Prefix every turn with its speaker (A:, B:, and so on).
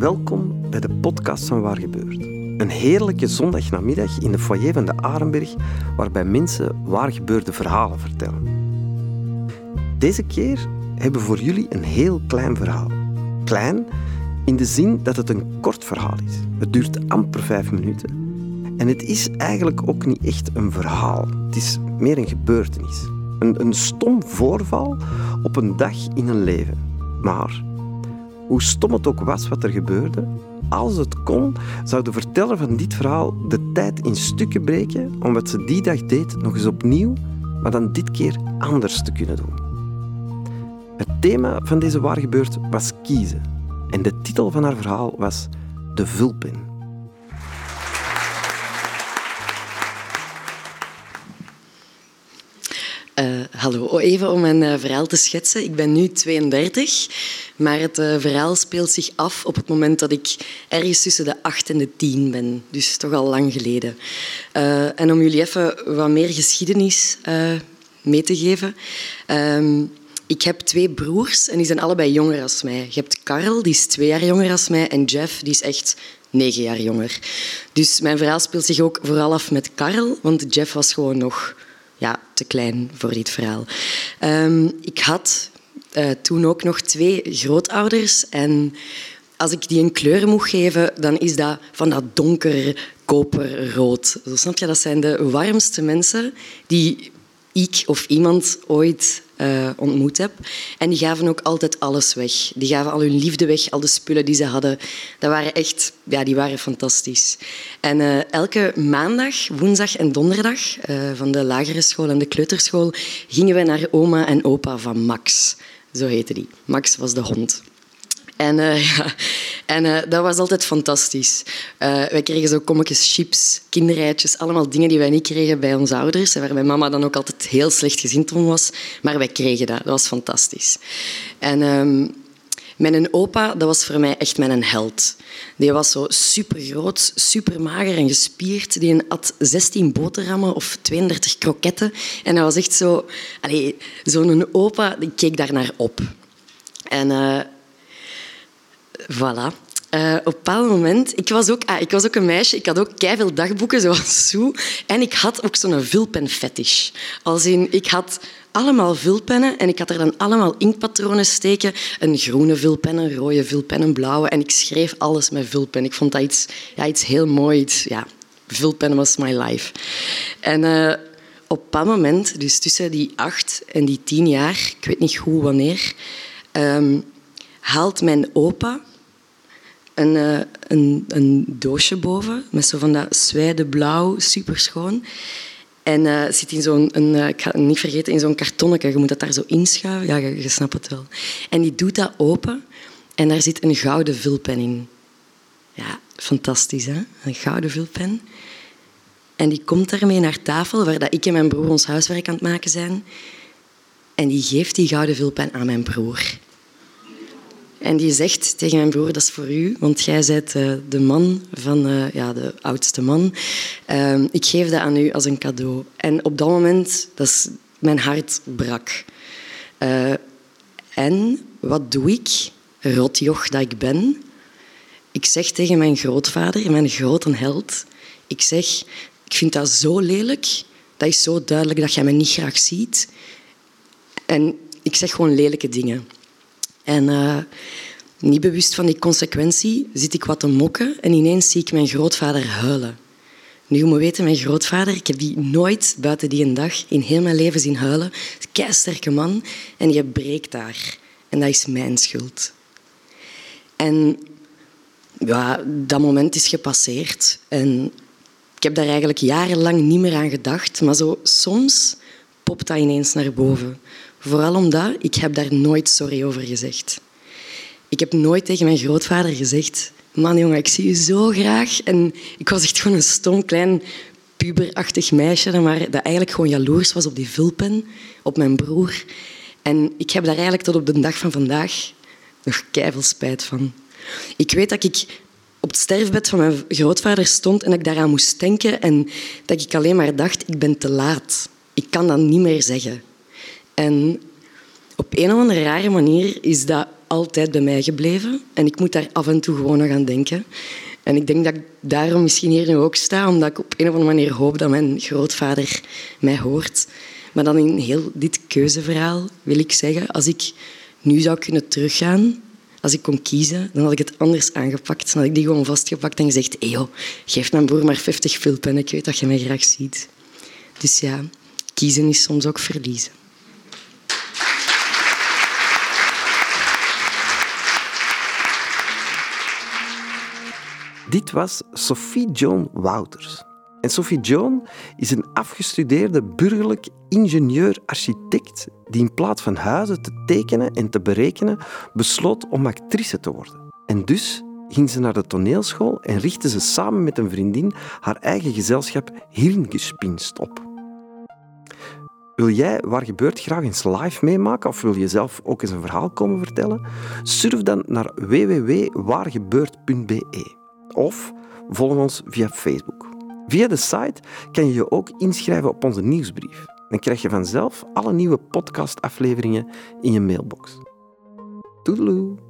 A: Welkom bij de podcast van Waar Gebeurt. Een heerlijke zondagnamiddag in de foyer van de Arenberg, waarbij mensen waar gebeurde verhalen vertellen. Deze keer hebben we voor jullie een heel klein verhaal. Klein in de zin dat het een kort verhaal is. Het duurt amper vijf minuten. En het is eigenlijk ook niet echt een verhaal. Het is meer een gebeurtenis. Een, een stom voorval op een dag in een leven. Maar hoe stom het ook was wat er gebeurde, als het kon, zou de verteller van dit verhaal de tijd in stukken breken om wat ze die dag deed nog eens opnieuw, maar dan dit keer anders te kunnen doen. Het thema van deze waar gebeurt was kiezen. En de titel van haar verhaal was De Vulpen.
B: Uh, hallo, even om mijn uh, verhaal te schetsen. Ik ben nu 32, maar het uh, verhaal speelt zich af op het moment dat ik ergens tussen de 8 en de 10 ben. Dus toch al lang geleden. en om jullie even wat meer geschiedenis mee te geven. Ehm, ik heb twee broers en die zijn allebei jonger als mij. Je hebt Karel, die is twee jaar jonger als mij, en Jeff, die is echt negen jaar jonger. Dus mijn verhaal speelt zich ook vooral af met Karel, want Jeff was gewoon nog ja, te klein voor dit verhaal. Ehm, ik had uh, toen ook nog twee grootouders en als ik die een kleur moet geven, dan is dat van dat donker koperrood. Snap je? Dat zijn de warmste mensen die ik of iemand ooit uh, ontmoet heb. En die gaven ook altijd alles weg. Die gaven al hun liefde weg, al de spullen die ze hadden. Dat waren echt, ja, die waren fantastisch. En uh, elke maandag, woensdag en donderdag uh, van de lagere school en de kleuterschool gingen we naar oma en opa van Max. Zo heette die. Max was de hond. En, uh, ja, en uh, dat was altijd fantastisch. Uh, wij kregen zo kommetjes, chips, kinderijtjes, allemaal dingen die wij niet kregen bij onze ouders. Waar mijn mama dan ook altijd heel slecht gezind om was. Maar wij kregen dat. Dat was fantastisch. En um, mijn opa, dat was voor mij echt mijn held. Die was zo super groot, super mager en gespierd. Die had 16 boterhammen of 32 kroketten. En dat was echt zo... Zo'n opa, ik keek daar naar op. En Voilà. Uh, op een bepaald moment... Ik was, ook, ah, ik was ook een meisje. Ik had ook veel dagboeken, zoals Sue. En ik had ook zo'n vulpen-fetish. Als in, ik had allemaal vulpennen en ik had er dan allemaal inkpatronen steken. Een groene vulpen, een rode vulpen, een blauwe. En ik schreef alles met vulpen. Ik vond dat iets, ja, iets heel moois. ja, vulpen was my life. En uh, op een moment, dus tussen die acht en die tien jaar, ik weet niet hoe wanneer, um, haalt mijn opa een, uh, een, een, doosje boven met zo van dat zwijde blauw, superschoon. En uh, zit in zo'n, een, uh, ik ga het niet vergeten, in zo'n kartonnetje. Je moet dat daar zo inschuiven. Ja, je, je, snapt het wel. En die doet dat open en daar zit een gouden vulpen in. Ja, fantastisch, hè? Een gouden vulpen. En die komt daarmee naar tafel, waar dat ik en mijn broer ons huiswerk aan het maken zijn. En die geeft die gouden vulpen aan mijn broer. En die zegt tegen mijn broer, dat is voor u, want jij bent uh, de man van, uh, ja, de oudste man. Uh, ik geef dat aan u als een cadeau. En op dat moment, dat is, mijn hart brak. Uh, en wat doe ik, rotjoch dat ik ben? Ik zeg tegen mijn grootvader, mijn grote held, ik zeg, ik vind dat zo lelijk, dat is zo duidelijk dat jij me niet graag ziet. En ik zeg gewoon lelijke dingen. En uh, niet bewust van die consequentie zit ik wat te mokken en ineens zie ik mijn grootvader huilen. Nu, moet weten, mijn grootvader, ik heb die nooit buiten die een dag in heel mijn leven zien huilen. Een man en je breekt daar. En dat is mijn schuld. En ja, dat moment is gepasseerd. En ik heb daar eigenlijk jarenlang niet meer aan gedacht. Maar zo, soms popt dat ineens naar boven. Vooral omdat ik heb daar nooit sorry over gezegd. Ik heb nooit tegen mijn grootvader gezegd... Man, jongen, ik zie je zo graag. En ik was echt gewoon een stom, klein, puberachtig meisje, maar dat eigenlijk gewoon jaloers was op die vulpen, op mijn broer. En ik heb daar eigenlijk tot op de dag van vandaag nog keiveel spijt van. Ik weet dat ik op het sterfbed van mijn grootvader stond en ik daaraan moest denken en dat ik alleen maar dacht, ik ben te laat. Ik kan dat niet meer zeggen. En op een of andere rare manier is dat altijd bij mij gebleven. En ik moet daar af en toe gewoon nog aan denken. En ik denk dat ik daarom misschien hier nu ook sta, omdat ik op een of andere manier hoop dat mijn grootvader mij hoort. Maar dan in heel dit keuzeverhaal wil ik zeggen, als ik nu zou kunnen teruggaan, als ik kon kiezen, dan had ik het anders aangepakt. Dan had ik die gewoon vastgepakt en gezegd, hey geef mijn broer maar 50 vulpen, ik weet dat je mij graag ziet. Dus ja, kiezen is soms ook verliezen.
A: Dit was Sophie Joan Wouters. En Sophie Joan is een afgestudeerde burgerlijk ingenieur-architect die in plaats van huizen te tekenen en te berekenen besloot om actrice te worden. En dus ging ze naar de toneelschool en richtte ze samen met een vriendin haar eigen gezelschap Hirngespinst op. Wil jij Waar Gebeurt graag eens live meemaken of wil je zelf ook eens een verhaal komen vertellen? Surf dan naar www.waargebeurt.be of volg ons via Facebook. Via de site kan je je ook inschrijven op onze nieuwsbrief. Dan krijg je vanzelf alle nieuwe podcastafleveringen in je mailbox. Toedeloe!